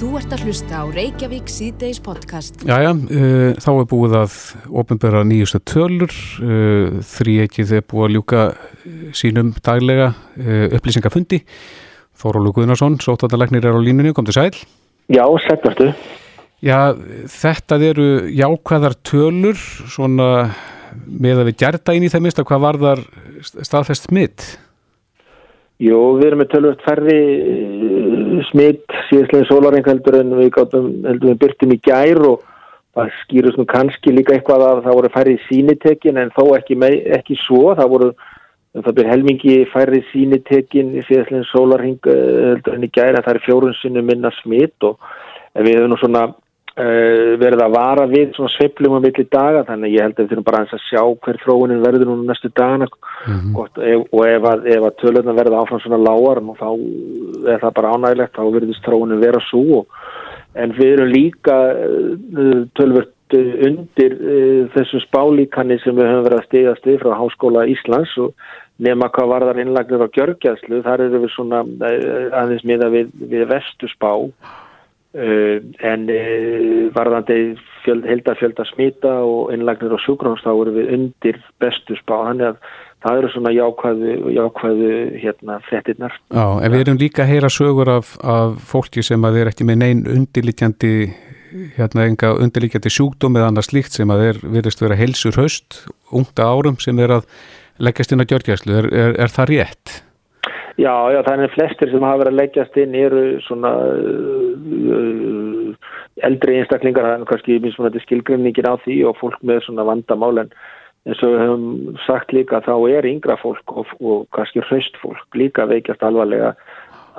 Þú ert að hlusta á Reykjavík síðdeis podcast. Jæja, uh, þá er búið að ofinbera nýjustu tölur, uh, þrý ekkið er búið að ljúka sínum daglega uh, upplýsingafundi. Þórólu Guðnarsson, sóttanlegnir er á línunni, kom til sæl. Já, sættarstu. Já, þetta eru jákvæðar tölur, svona með að við gerta inn í það mista, hvað var þar staðfest mitt? Jú, við erum með tölvöld færri uh, smitt síðastlegin sólaring heldur en við gáttum, heldur við byrtum í gær og það skýrus nú kannski líka eitthvað að það voru færri sínitekin en þó ekki, með, ekki svo, það voru það byrj helmingi færri sínitekin síðastlegin sólaring uh, heldur en í gær en það er fjórunnsinu minna smitt og við hefum nú svona verið að vara við svona sveiflum á milli daga þannig ég held að við þurfum bara að sjá hver þróunin verður núna næstu dagana mm -hmm. og, ef, og ef að, að tölurna verða áfram svona lágar þá er það bara ánægilegt þá verður þróunin vera svo en við erum líka uh, tölvört undir uh, þessu spálíkanni sem við höfum verið að stiga stið frá Háskóla Íslands og nema hvað varðar innlagnir á gjörgjæðslu þar eru við svona aðeins miða við, við vestu spá Uh, en uh, varðandi fjöld, heldafjölda smita og innlagnir og sjúkráns þá eru við undir bestu spá. Þannig að það eru svona jákvæðu, jákvæðu hérna frettinnar Já, en við erum líka að heyra sögur af, af fólki sem að er ekki með neyn undirlikjandi hérna enga undirlikjandi sjúkdóm eða annað slíkt sem að er verist vera helsur höst, ungta árum sem er að leggjast inn á gjörgjæslu, er, er, er það rétt? Já, já, það er flestir sem hafa verið að leggjast inn eru svona uh, eldri einstaklingar, það er kannski mismunandi skilgreiningin á því og fólk með svona vandamál en eins og við höfum sagt líka þá er yngra fólk og, og kannski hraust fólk líka veikjast alvarlega.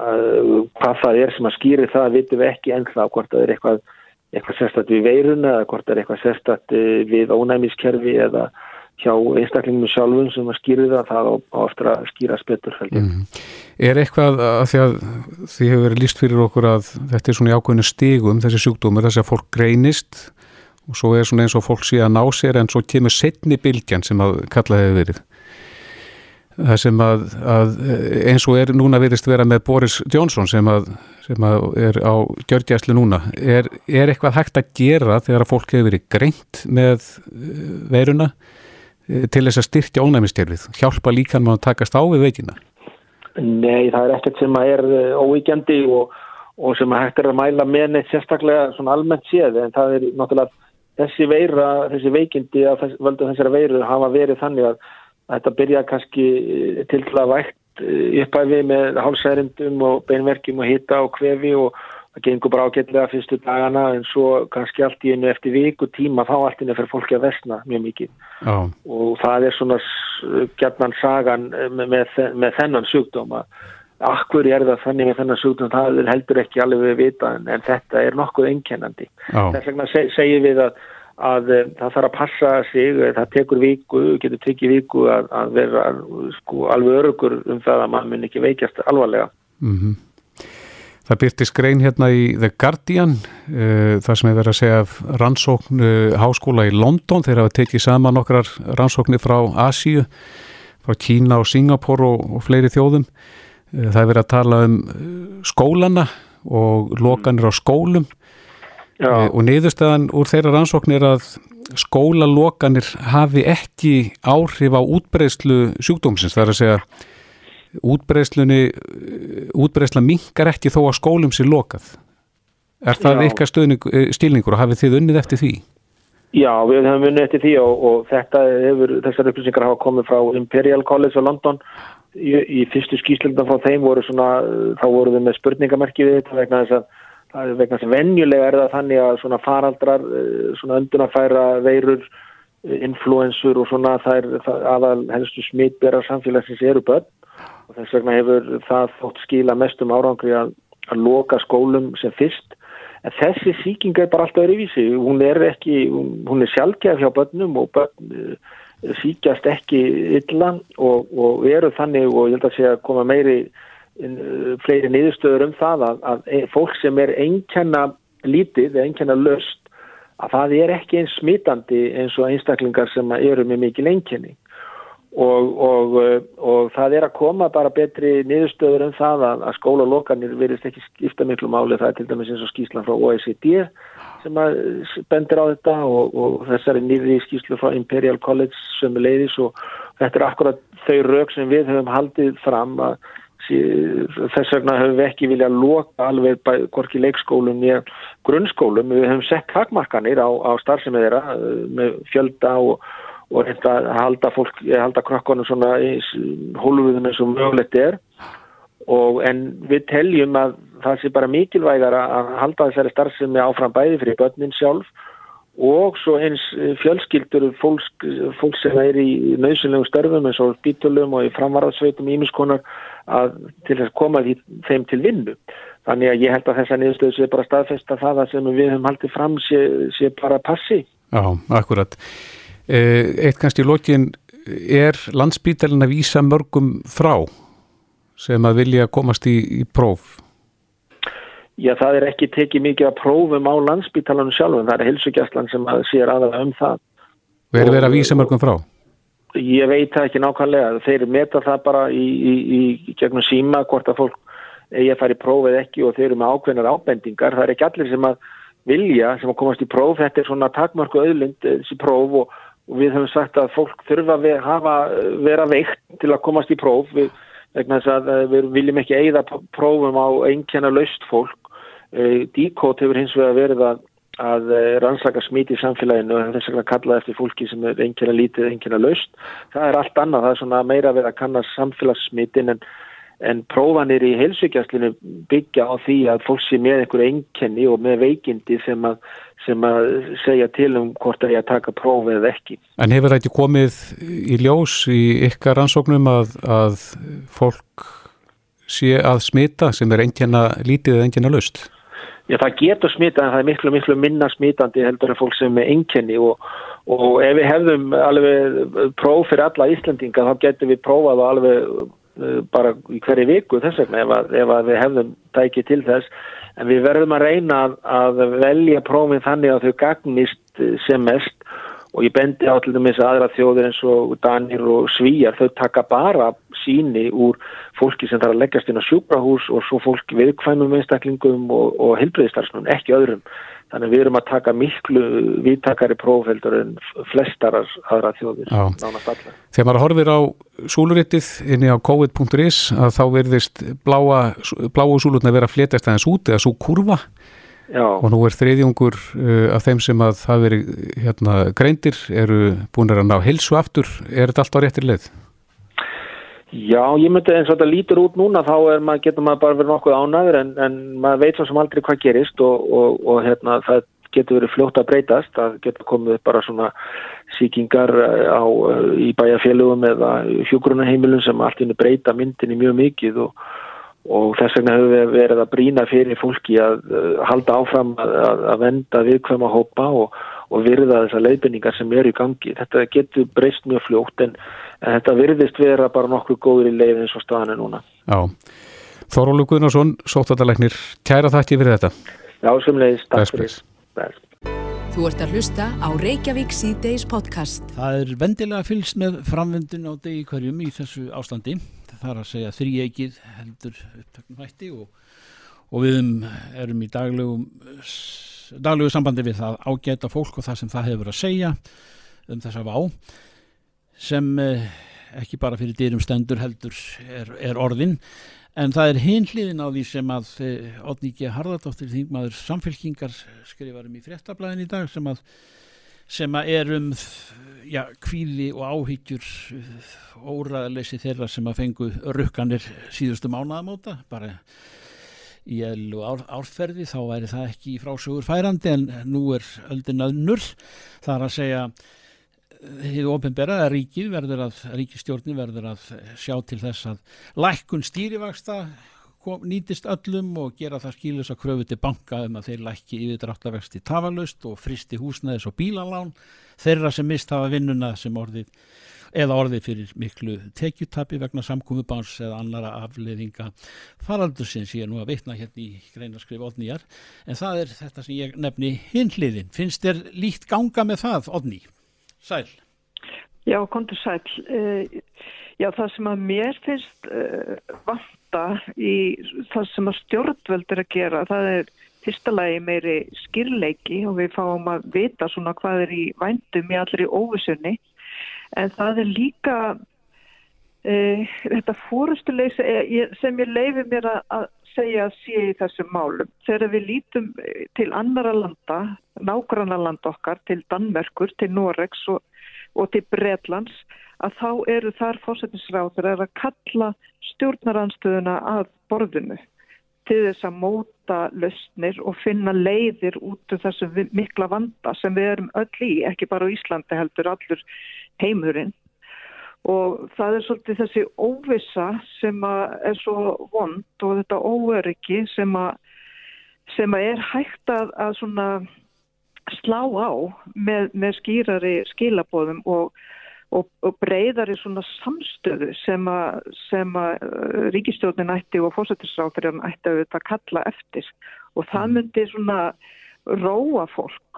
Uh, hvað það er sem að skýri það vitum við ekki ennþá hvort það er eitthvað, eitthvað sérstatt við veiruna eða hvort það er eitthvað sérstatt uh, við ónæmiskerfi eða hjá einstaklingum sjálfum sem að skýri það það á aftur að skýra spettur mm. Er eitthvað að því að því hefur verið líst fyrir okkur að þetta er svona í ákveðinu stigum þessi sjúkdómur þess að fólk greinist og svo er svona eins og fólk síðan ná sér en svo kemur setni bylgjan sem að kalla hefur verið. Það sem að, að eins og er núna verist vera með Boris Johnson sem að, sem að er á gjörgjæslu núna. Er, er eitthvað hægt að gera þegar að fólk hefur verið greint með veiruna til þess að styrkja ónæmistjörfið hjálpa líkan maður að takast á við veikina? Nei, það er ekkert sem að er óígjandi og, og sem að hægt er að mæla með neitt sérstaklega svona almennt séð en það er náttúrulega þessi veira, þessi veikindi að þess, völdu þessara veiru hafa verið þannig að, að þetta byrja kannski til að vægt uppæfi með hálsærindum og beinverkjum og hita og kvefi og það gengur bara ágætlega fyrstu dagana en svo kannski allt í einu eftir viku tíma þá allt inn er fyrir fólki að vestna mjög mikið. Oh. og það er svona gætnan sagan með, með, með þennan sjúkdóma. Akkur er það þannig með þennan sjúkdóma það heldur ekki alveg við vita en, en þetta er nokkuð einkennandi. Oh. þess vegna seg, segjum við að, að það þarf að passa sig það tekur viku, getur tekið viku að, að vera sko, alveg örugur um það að mann mun ekki veikjast alvarlega. Mhm. mm Það byrti skrein hérna í The Guardian, uh, það sem er verið að segja af rannsókn uh, háskóla í London, þeir hafa tekið saman okkar rannsóknir frá Asíu, frá Kína og Singapur og, og fleiri þjóðum. Uh, það er verið að tala um skólana og lokanir á skólum. Og niðurstaðan úr þeirra rannsókn er að skólalokanir hafi ekki áhrif á útbreyslu sjúkdómsins, það er að segja útbreyslunni útbreysla mingar ekki þó að skólum sér lokað. Er það eitthvað stilningur og hafið þið unnið eftir því? Já, við hefum unnið eftir því og, og þetta hefur, þessar upplýsingar hafa komið frá Imperial College á London. Í, í fyrstu skýslunda frá þeim voru svona, þá voru við með spurningamerki við þetta vegna þess að vegna þess að venjulega er það þannig að svona faraldrar, svona öndunafæra veirur, influensur og svona þær aðal helstu smittbera samfélagsins eru börn og þess vegna hefur það þótt skila mestum árangri að, að loka skólum sem fyrst. En þessi síking er bara alltaf öðruvísi. Hún er ekki, hún er sjálfgef hjá börnum og börn uh, síkjast ekki illa og, og eru þannig og ég held að sé að koma meiri uh, fleiri niðurstöður um það að, að fólk sem er einnkjanna lítið, einnkjanna löst að það er ekki eins smitandi eins og einstaklingar sem eru með mikil einkjanni og, og, og það er að koma bara betri niðurstöður en það að, að skólalokanir verist ekki skipta miklu máli. Það er til dæmis eins og skýslan frá OECD sem að bendir á þetta og, og þessari nýri skýslu frá Imperial College sem er leiðis og þetta er akkurat þau rauk sem við höfum haldið fram að þess vegna höfum við ekki viljað loka alveg hvorki leikskólum í grunnskólum, við höfum sett takmarkanir á, á starfsemi þeirra eh, með fjölda og, og reynda að halda fólk, halda krakkonum svona í hólfuðum eins og mögulegt er og en við teljum að það sé bara mikilvægar að halda þessari starfsemi áfram bæði fyrir börnin sjálf og svo eins fjölskyldur fólks, fólks sem er í nöðsynlegum störfum eins og bítulum og í framvarðsveitum ímiskonar til að koma því, þeim til vinnu. Þannig að ég held að þessa niðurstöðu sé bara staðfesta það að sem við höfum haldið fram sé, sé bara passi. Já, akkurat. Eh, eitt kannski í lokin er landsbítalinn að vísa mörgum frá sem að vilja komast í, í próf? Já, það er ekki tekið mikið að prófum á landsbítalanum sjálfum. Það er helsugjastlan sem sér aðalega um það. Verður verið að vísa mörgum frá? Ég veit það ekki nákvæmlega. Þeir meta það bara í, í, í gegnum síma hvort að fólk eigi að fara í prófið ekki og þeir eru með ákveðnar ábendingar. Það er ekki allir sem að vilja sem að komast í próf. Þetta er svona takmarku auðlind þessi próf og, og við höfum sagt að fólk þurfa að hafa, vera veikt til að komast í próf við, vegna þess að eh, við viljum ekki eigða prófum á einnkjana laust fólk. Eh, Díkót hefur hins vegar verið að að eh, rannsaka smíti í samfélaginu og þess vegna kalla eftir fólki sem er einnkjörna lítið, einnkjörna laust. Það er allt annað, það er meira verið að kannast samfélagssmítin en, en prófanir í heilsugjastlinu byggja á því að fólk sé með einhverju einnkenni og með veikindi sem að, sem að segja til um hvort það er að taka prófið eða ekki. En hefur ekki komið í ljós í ykkar rannsóknum að, að fólk sé að smita sem er einnkjörna lítið eða einnkjörna laust? Já, það getur smitað en það er miklu, miklu minna smitandi heldur en fólk sem er enkenni og, og ef við hefðum alveg próf fyrir alla Íslandinga þá getur við prófað alveg uh, bara í hverju viku þess vegna ef, að, ef að við hefðum tækið til þess en við verðum að reyna að, að velja prófin þannig að þau gagnist sem mest. Og ég bendi á til dæmis aðra þjóður eins og Danir og Svíjar þau taka bara síni úr fólki sem þarf að leggjast inn á sjúkrahús og svo fólki viðkvæmum einstaklingum og, og helbreyðistarsnum, ekki öðrum þannig við erum að taka miklu viðtakari prófheldur en flestar aðra þjóðir, Þegar maður horfir á súlurittið inni á covid.is að þá verðist bláa, bláu súlurna vera flétast aðeins út eða svo kurva Já. og nú er þriðjungur uh, af þeim sem að það veri hérna, greindir eru búin að ná hilsu aftur, er þetta alltaf réttir leið? Já, ég myndi eins og þetta lítur út núna þá maður, getur maður bara verið nokkuð ánæður en, en maður veit svo sem aldrei hvað gerist og, og, og hérna, það getur verið fljótt að breytast, það getur komið bara svona síkingar á, í bæjarfélugum eða hjógrunarheimilum sem allt inn breyta myndinni mjög mikið og og þess vegna hefur við verið að brína fyrir fólki að uh, halda áfram að, að, að venda viðkvæma hópa og, og virða þessar leifinningar sem eru í gangi. Þetta getur breyst mjög fljótt en, en þetta virðist vera bara nokkuð góður í leið eins og staðan er núna. Já, Þórólu Guðnarsson, sóttatalæknir, kæra þakki fyrir þetta. Já, sem leiðist, takk fyrir. Þú ert að hlusta á Reykjavík C-Days podcast. Það er vendilega fylgst með framvendun á degi hverjum í þessu ástandi þar að segja þrýeikið heldur upptöknum hætti og, og við erum í daglegu, daglegu sambandi við það ágæta fólk og það sem það hefur að segja um þessa vá sem eh, ekki bara fyrir dýrum stendur heldur er, er orðin. En það er hinliðin á því sem að eh, Harðardóttir þingmaður samfélkingar skrifarum í fréttablaðin í dag sem að sem að er um já, kvíli og áhyggjur óraðleysi þeirra sem að fengu rukkanir síðustu mánaðamóta bara í ellu ár, árferði þá væri það ekki frásögur færandi en nú er öldin öðnur þar að segja hefur ofinberað að ríkið verður að ríkistjórnin verður að sjá til þess að lækkun stýrivaksta kom, nýtist öllum og gera það skilus að kröfu til banka um að þeir lækki yfirdráttavexti tafalust og fristi húsnæðis og bílalán þeirra sem mist hafa vinnuna sem orðið eða orðið fyrir miklu tekjutapi vegna samkúmubáns eða annara afleðinga faraldur sem sé nú að vitna hérna í greinaskrif Odnýjar en það er þetta sem ég nefni hinliðin finnst þér líkt ganga með það Odný? Sæl Já, kontur sæl. Uh, já, það sem að mér finnst uh, vanta í það sem að stjórnvöld er að gera, það er fyrsta lagi meiri skýrleiki og við fáum að vita svona hvað er í vændum í allir í óvisunni en það er líka uh, þetta fórustuleysi sem ég leifi mér að segja að sé í þessum málum. Þegar við lítum til annara landa, nágranna landa okkar, til Danmerkur, til Noregs og og til Breitlands að þá eru þar fósættisráður að kalla stjórnaranstöðuna að borðinu til þess að móta löstnir og finna leiðir út af þessu mikla vanda sem við erum öll í, ekki bara á Íslandi heldur allur heimurinn og það er svolítið þessi óvisa sem er svo vond og þetta óöryggi sem sem er hægt að, að svona slá á með, með skýrari skilabóðum og, og, og breyðari svona samstöðu sem að, sem að uh, ríkistjóðin ætti og fósættisráþurinn ætti að kalla eftir og það mm. myndi svona róa fólk.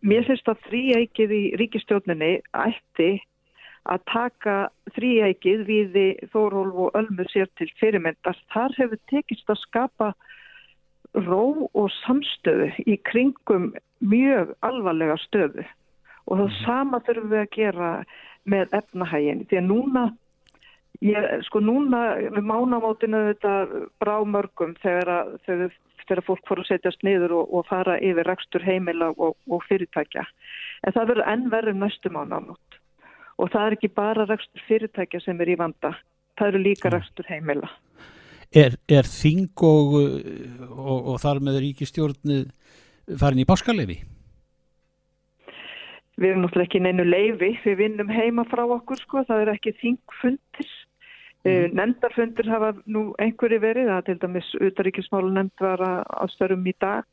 Mér finnst að þrýækið í ríkistjóðinni ætti að taka þrýækið við Þórólf og Ölmu sér til fyrirmyndast. Þar hefur tekist að skapa ró og samstöðu í kringum mjög alvarlega stöðu og það mhm. sama þurfum við að gera með efnahægin því að núna ég, sko núna með mánamótinu þetta brá mörgum þegar, að, þegar, þegar fólk fór að setjast niður og, og fara yfir rekstur heimila og, og fyrirtækja. En það verður ennverður næstu mánamót. Og það er ekki bara rekstur fyrirtækja sem er í vanda það eru líka rekstur heimila. Er, er þing og, og, og þar með ríkistjórnið farin í páskalefi? Við erum náttúrulega ekki neinu leifi, við vinnum heima frá okkur sko, það er ekki þingfundir. Mm. Nendarfundir hafa nú einhverju verið, það til dæmis utaríkismálu nefnd var að störum í dag.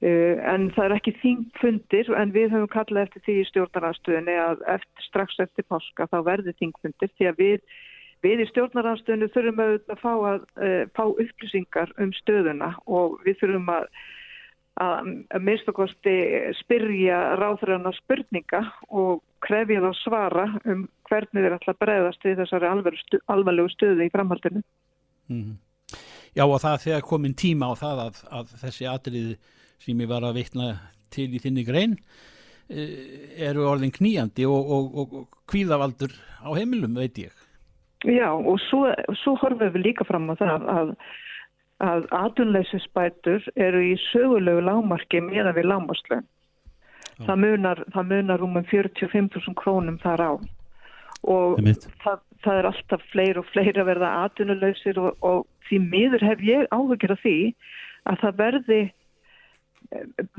Uh, en það er ekki þingfundir en við höfum kallað eftir því í stjórnarastöðinni að eftir, strax eftir páska þá verði þingfundir því að við Við í stjórnarhanstöðinu þurfum að, að fá, að, uh, fá upplýsingar um stöðuna og við þurfum að, að minnstakosti spyrja ráðræðana spurninga og krefja þá svara um hvernig þeir ætla að breyðast við þessari alvarlegu stöðu í framhaldinu. Mm -hmm. Já og það þegar komin tíma á það að þessi atrið sem ég var að veitna til í þinni grein uh, eru orðin kníjandi og, og, og, og kvíðavaldur á heimilum veit ég. Já og svo, svo horfum við líka fram á það að, að atunleysisbætur eru í sögulegu lágmarki meðan við lágmarslun. Það munar, það munar um 45.000 krónum þar á. Og það, það er alltaf fleiri og fleiri að verða atunuleysir og, og því miður hef ég áhugir af því að það verði,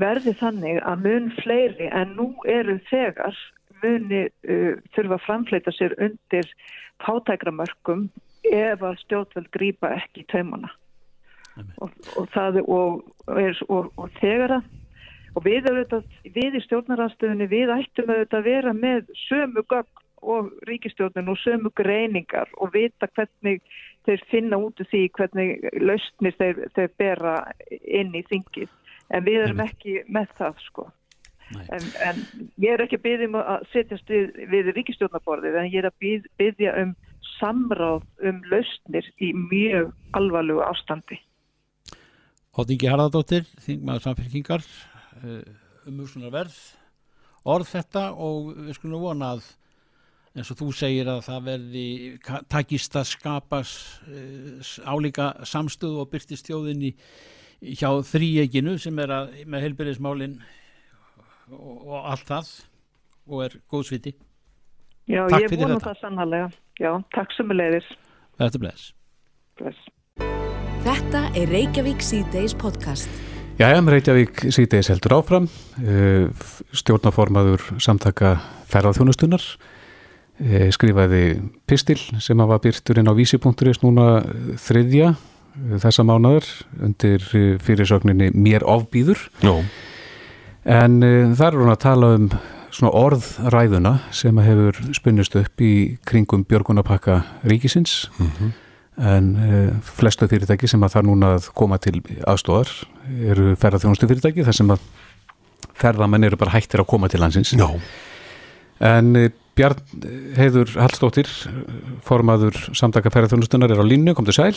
verði þannig að mun fleiri en nú eru þegar muni uh, þurfa að framfleita sér undir pátækramörkum ef að stjórnveld grýpa ekki taumana. Og, og, og, og þegar að og við, auðvitað, við í stjórnarastöðunni við ættum auðvitað að vera með sömu gögn og ríkistjórnun og sömu greiningar og vita hvernig þeir finna út úr því hvernig lausnir þeir, þeir bera inn í þingið. En við erum ekki með það sko. En, en ég er ekki að byggja um að setjast við, við ríkistjórnaborðið en ég er að byggja um samráð um lausnir í mjög alvarlegu ástandi. Ótingi Harðardóttir, þingmaður samfélkingar, eh, um úrsunar verð, orð þetta og við skulum vona að eins og þú segir að það verði takist að skapas eh, álíka samstöðu og byrtist þjóðinni hjá þrýeginu sem er að, með heilbyrðismálinn og, og allt það og er góðsviti Já, takk ég vona það sannlega Já, takk sem er leiðis Þetta er bless. bless. Þetta er Reykjavík C-Days podcast Jæja, Reykjavík C-Days heldur áfram eh, stjórnaformaður samtaka ferðarþjónustunnar eh, skrifaði pistil sem hafa byrturinn á vísi.is núna þriðja eh, þessa mánaður undir fyrirsögninni Mér ofbýður Jó En þar er hún að tala um svona orðræðuna sem hefur spunnist upp í kringum björgunapakka ríkisins. Mm -hmm. En uh, flestu fyrirtæki sem að það núna að koma til aðstóðar eru ferðarþjónustu fyrirtæki þar sem að ferðamenn eru bara hættir að koma til landsins. Já. En uh, Bjarn Heiður Hallstóttir, formaður samtaka ferðarþjónustunar er á línu, kom til sæl.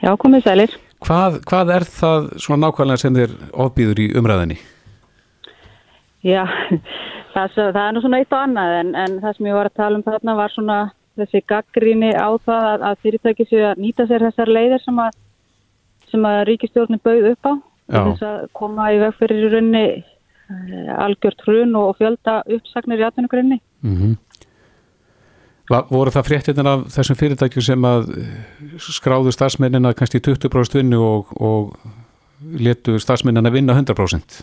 Já, komið sælir. Hvað, hvað er það svona nákvæmlega sem þér ofbýður í umræðinni? Já, það, það er nú svona eitt og annað en, en það sem ég var að tala um þarna var svona þessi gaggríni á það að, að fyrirtæki séu að nýta sér þessar leiðir sem að, sem að ríkistjórnir bauð upp á. Þess að koma í veg fyrir í raunni algjört hrun og fjölda uppsagnir í atvinnugrunni. Mm -hmm. Voru það fréttinir af þessum fyrirtækjum sem að skráðu starfsmennina kannski 20% vinnu og, og letu starfsmennina vinna 100%?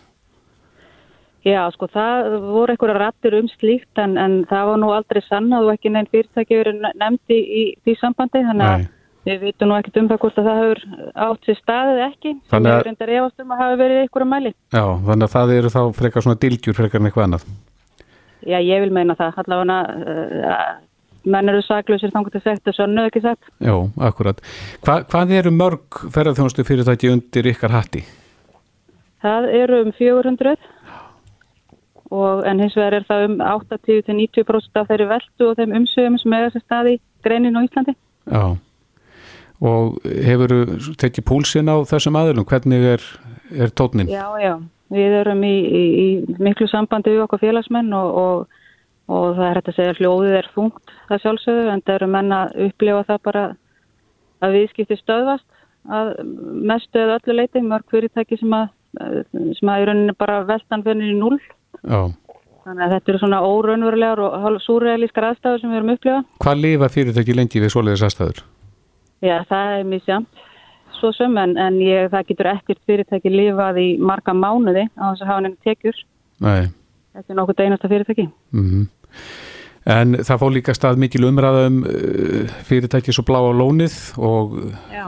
Já, sko, það voru einhverja rattir um slíkt en, en það var nú aldrei sannað og ekki neinn fyrirtæki verið nefndi í því sambandi, þannig að við vitum nú ekkert um það hvort að það hefur átt sér staðið ekki, sem hefur reyndar efast um að hafa verið einhverja mæli. Já, þannig að það eru þá frekar svona dilgjur frekar en eitthvað annað. Já, ég vil meina það, allavega uh, menn eru saklausir þangur til segt og sönnu ekki sagt. Já, akkurat. Hva, hvað eru mörg ferðarþjónustu fyrirtæki undir ykkar hatti? Það eru um 400 og en hins vegar er það um 80-90% af þeirri veldu og þeim umsögum sem er þessi staði greinin á Íslandi. Já, og hefur þú tekið púlsinn á þessum aðlum? Hvernig er, er tónin? Já, já, við erum í, í, í miklu sambandi við okkur félagsmenn og, og, og það er hægt að segja hljóðið er þungt það sjálfsögðu en það eru menna að upplifa það bara að viðskipti stöðvast að mestu eða öllu leiti mörg fyrirtæki sem að sem að í rauninni bara veltan fyrir null Já. Þannig að þetta eru svona óraunverulegar og súrealískar aðstæður sem við erum upplifað. Hvað lifa fyrirtæki lengi við svoleiðis aðstæður? Já, það er mjög sjamt svo sem en, en ég, það getur ekkert fyrirtæki lifað í marga mánuði á þess að hafa nefnir tekjur. Nei. Þetta er nokkuð einasta fyrirtæki. Mm -hmm. En það fór líka stað mikil umræðum uh, fyrirtæki svo blá á lónið og Já.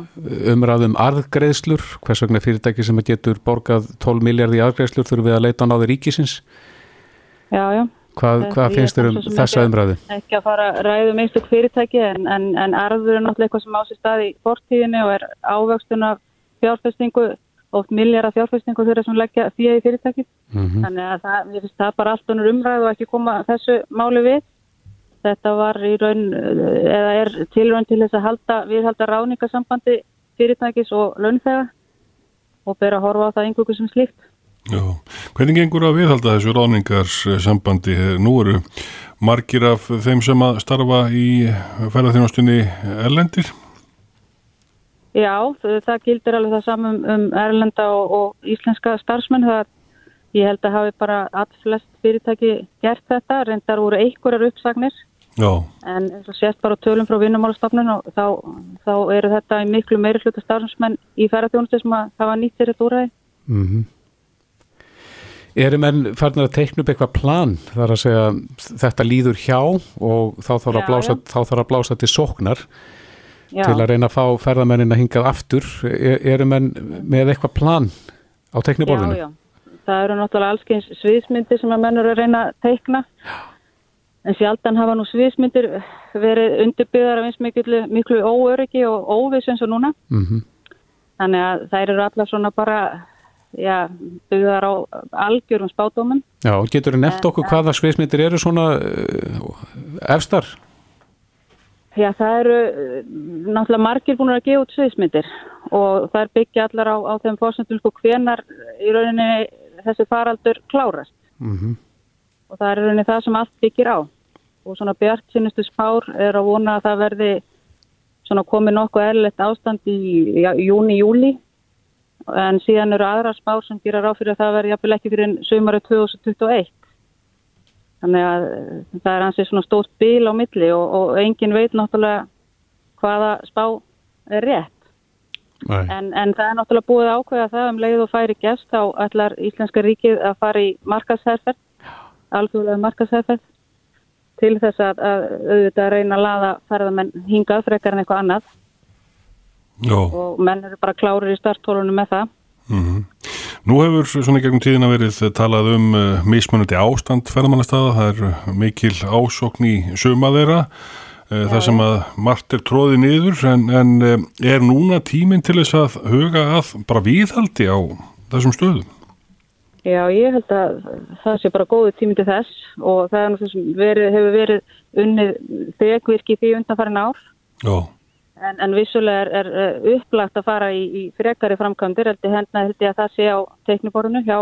umræðum arðgreðslur, hvers vegna fyrirtæki sem getur borgað 12 miljard í arðgreðslur þurfum við að leita á náði ríkisins. Já, já. Hvað, hvað finnst þér um þessa umræðu? Ekki að fara að ræða um einstu fyrirtæki en, en, en arður er náttúrulega eitthvað sem á sér stað í fortíðinni og er ávöxtun af fjárfestingu, oft miljara fjárfestingu þeirra sem leggja því í fyrirtæki. Mm -hmm. Þannig að það, ég finnst það bara allt unnur umræðu og ekki koma þessu máli við. Þetta var í raun, eða er tilraun til þess að halda, viðhalda ráningasambandi fyrirtækis og launþega og bera að horfa á það einhverju sem slíkt. Já, hvernig gengur að viðhalda þessu ráningarsambandi? Nú eru margir af þeim sem að starfa í ferðarþjónastunni erlendir? Já, það gildir alveg það saman um, um erlenda og, og íslenska starfsmenn. Það, ég held að hafi bara allflest fyrirtæki gert þetta, reyndar voru einhverjar uppsagnir. Já. En eins og sést bara tölum frá vinnumálastofnun og þá, þá eru þetta í miklu meiri hluta starfsmenn í ferðarþjónustu sem að hafa nýtt sér þetta úræði. Mm -hmm. Erum enn farnir að teikna upp eitthvað plan þar að segja þetta líður hjá og þá þarf að, Já, blása, já. þá þarf að blása til sóknar Já. til að reyna að fá ferðamennin að hingað aftur. Er, erum enn með eitthvað plan á teikniborðinu? Já, já. Það eru náttúrulega allskeins sviðsmyndir sem að mennur að reyna að teikna. En sjaldan hafa nú sviðsmyndir verið undirbyggðar af eins miklu, miklu óöryggi og óviss eins og núna. Mm Þannig að þær eru allar svona bara já, byggðar á algjörum spátumum. Já, getur þú nefnt okkur hvaða sviðsmyndir eru svona uh, efstar? Já, það eru eh, náttúrulega margir búin að gefa út sviðsmyndir og það er byggja allar á, á þeim fórsendum sko hvenar í rauninni þessi faraldur klárast. Mm og það er rauninni það sem allt byggir á. Og svona bjart sinnistu spár er að vona að það verði svona komið nokkuð eðlilegt ástand í já, júni, júli en síðan eru aðra spár sem gera ráð fyrir að það verði jafnvel ekki fyrir sömari 2021 þannig að eh, það er ansið svona stórt bíl á milli og, og engin veit náttúrulega hvaða spá er rétt. En, en það er náttúrulega búið ákveða það um leið og færi gest þá ætlar Íslenska ríkið að fara í markasherferð, alþjóðlega markasherferð til þess að, að auðvitað reyna að laða ferðamenn hingað frekar en eitthvað annað Já. og menn eru bara klárir í starthólunum með það. Mm Nú hefur svona gegnum tíðina verið talað um uh, mismunandi ástand ferðamannastaða, það er uh, mikil ásókn í suma þeirra, uh, það sem að margt er tróði niður, en, en uh, er núna tíminn til þess að huga að bara viðhaldi á þessum stöðum? Já, ég held að það sé bara góðu tími til þess og það er verið, hefur verið unnið þegvirki því undanfærin ár. Já, en, en vissulega er, er upplagt að fara í, í frekari framkvæmdir held ég ég að það sé á teikniborinu hjá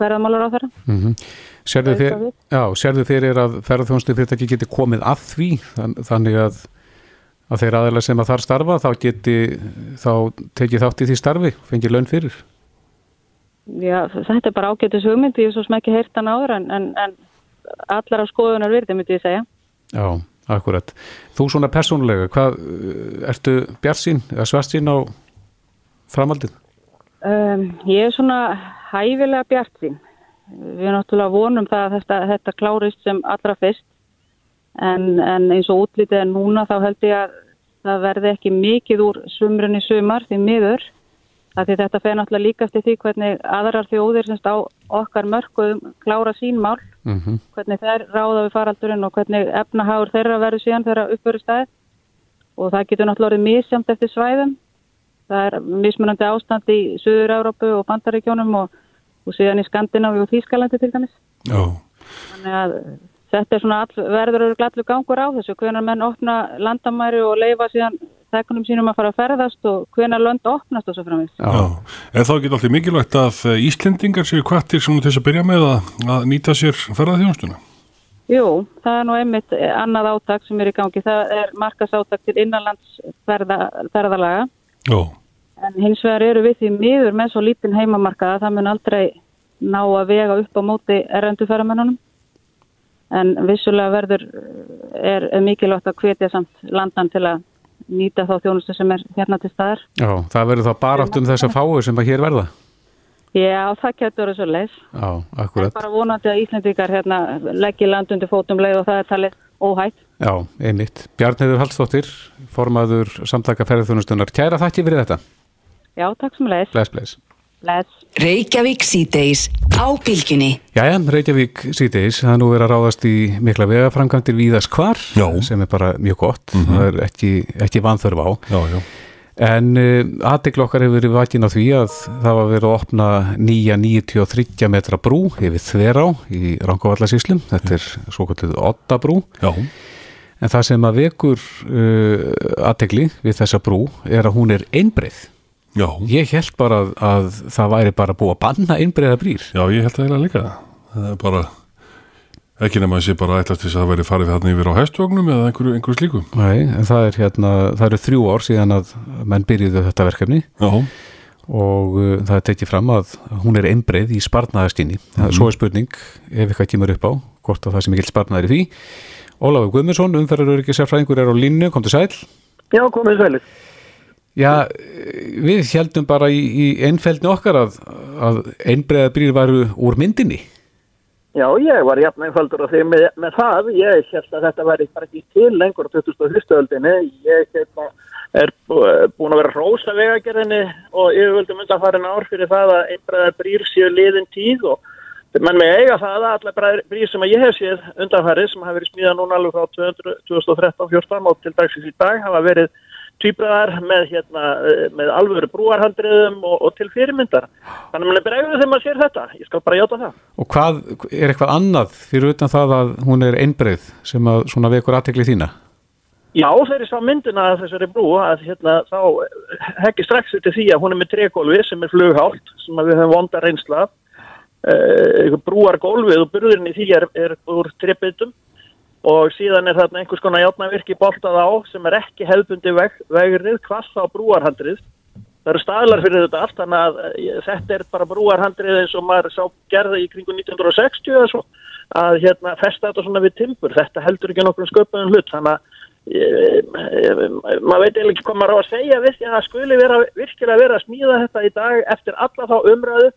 ferðamálar á þeirra. Mm Serðu þér, Auðvitað við. já, serðu þér er að ferðarþjónustu fyrirtæki geti komið að því? Þann, þannig að, að þeir aðeins sem að þar starfa þá geti þá tekið þátt í því starfi fengið laun fyrir Já, þetta er bara ágætis hugmynd, ég hef svo sem ekki heyrt hann áður en, en, en allar á skoðunar virði myndi ég segja. Já, akkurat. Þú svona persónulega, hvað, uh, ertu bjarsín eða svartsín á framaldið? Um, ég er svona hæfilega bjart sín. Við erum náttúrulega vonum það að þetta, þetta klárist sem allra fyrst en, en eins og útlítið er núna þá held ég að það verði ekki mikið úr sumrunni sumar því miður. Þetta fer náttúrulega líka eftir því hvernig aðrar þjóðir semst á okkar mörkuðum klára sínmál, Mm hvernig þær ráða við faraldurinn og hvernig efnahagur þeirra verður síðan þeirra uppveru stæð og það getur náttúrulega orðið misjamt eftir svæðum. Það er mismunandi ástand í Suður-Európu og Bandaríkjónum og, og síðan í Skandinavi og Þýskalandi til dæmis. já, Þannig að þetta er svona all, verður glallur gangur á þessu, hvenar menn opna landamæri og leifa síðan þekunum sínum að fara að ferðast og hvenar lönd opnast og svo framins. já. En þá getur alltaf mikilvægt að eh, Íslendingar séu kvartir svona til þess að byrja með að, að nýta sér ferðarþjónustuna. Jú, það er nú einmitt annað átak sem er í gangi. Það er markas átak til innanlands ferða, ferðalaga Já, en hins vegar eru við því miður með svo lítinn heimamarkaða það mun aldrei ná að vega upp á móti errendu ferðamennunum. En vissulega verður er, er mikilvægt að hvetja samt landan til að nýta þá þjónustu sem er hérna til staðar. Já, það verður þá barátt um þess að fáu sem að hér verða. Já, það getur verið svo leis. Já, Það er akkurat. bara vonandi að Íslendingar hérna leggja land undir fótum leið og það er talið óhætt. Já, einmitt. Bjarniður Hallstóttir, formaður samtaka ferðarþjónustunar. Kæra þakki fyrir þetta. Já, takk sem leis. Bless, bless. Bless. Reykjavík síðdeis á bylgjunni. Jæja, Reykjavík síðdeis, það er nú verið að ráðast í mikla vegaframkvæmdir víðas hvar, Já. sem er bara mjög gott, það er ekki, ekki vanþörf á. já, já. En uh, aðdegl okkar hefur verið vakin á því að það var verið að opna nýja 93 metra brú yfir Þverá í Rangovallasíslum, þetta er svo kallið Ottabrú, Já, en það sem að vekur uh, aðdegli við þessa brú er að hún er einbreið. Já, Ég held bara að, að það væri bara búið að banna einbreiða brýr. já, ég held að það er líka. Það er bara, ekki nema að sé bara ætlast til þess að það veri farið þarna yfir á hestvögnum eða einhverju, einhverju slíku. Nei, en það er hérna, það eru þrjú ár síðan að menn byrjuðu þetta verkefni Já, og uh, það er tekið fram að hún er einbreið í sparnaðastinni. Mm. Svo er spurning, ef eitthvað kemur upp á, hvort að það sem ekki sparnaður í því. Ólafur Guðmundsson, umferðar ekki sérfræðingur er á línu, kom til sæl. Já, komið sælir. Já, eh, við heldum bara í, í einfeldni okkar að, að einbreiða brýr varu úr myndinni. Já, ég var jafn einfaldur á því með, með það. Ég held að þetta væri bara ekki til lengur á 2001. öldinni. Ég hérna, er bú- búin að vera rósa vegagerðinni og yfirvöldum undanfarin ár fyrir það að einbreiðar brýr séu liðin tíð og menn með eiga það að allar brýr sem að ég hef séð undanfarið sem hafa verið smíðað núna alveg frá 2013-14 og til dagsins í dag hafa verið týpraðar með, hérna, eh, með alvöru brúarhandriðum og, og til fyrirmyndar. Þannig að mann er bregður þegar maður sér þetta. Ég skal bara játa það. Og hvað, er eitthvað annað fyrir utan það að hún er einbreið sem að svona vekur aðtekli þína? Já, þegar ég sá myndina af þessari brú að hérna, þá hekki strax til því að hún er með trególfi sem er flughált sem að við höfum vonda reynsla uh, brúargólfið og burðurinn í því er, er úr trebitum og síðan er þarna einhvers konar játnavirki boltað á sem er ekki hefðbundi veg, vegrið kvassa á brúarhandrið. Það eru staðlar fyrir þetta allt þannig að eh, þetta er bara brúarhandrið eins og maður sá gerði í kringu 1960 eða svo að hérna festa þetta svona við timbur. Þetta heldur ekki nokkur sköpunum hlut þannig að maður veit eiginlega ekki hvað maður á að segja við því að það skuli vera, virkilega vera að smíða þetta í dag eftir alla þá umræðu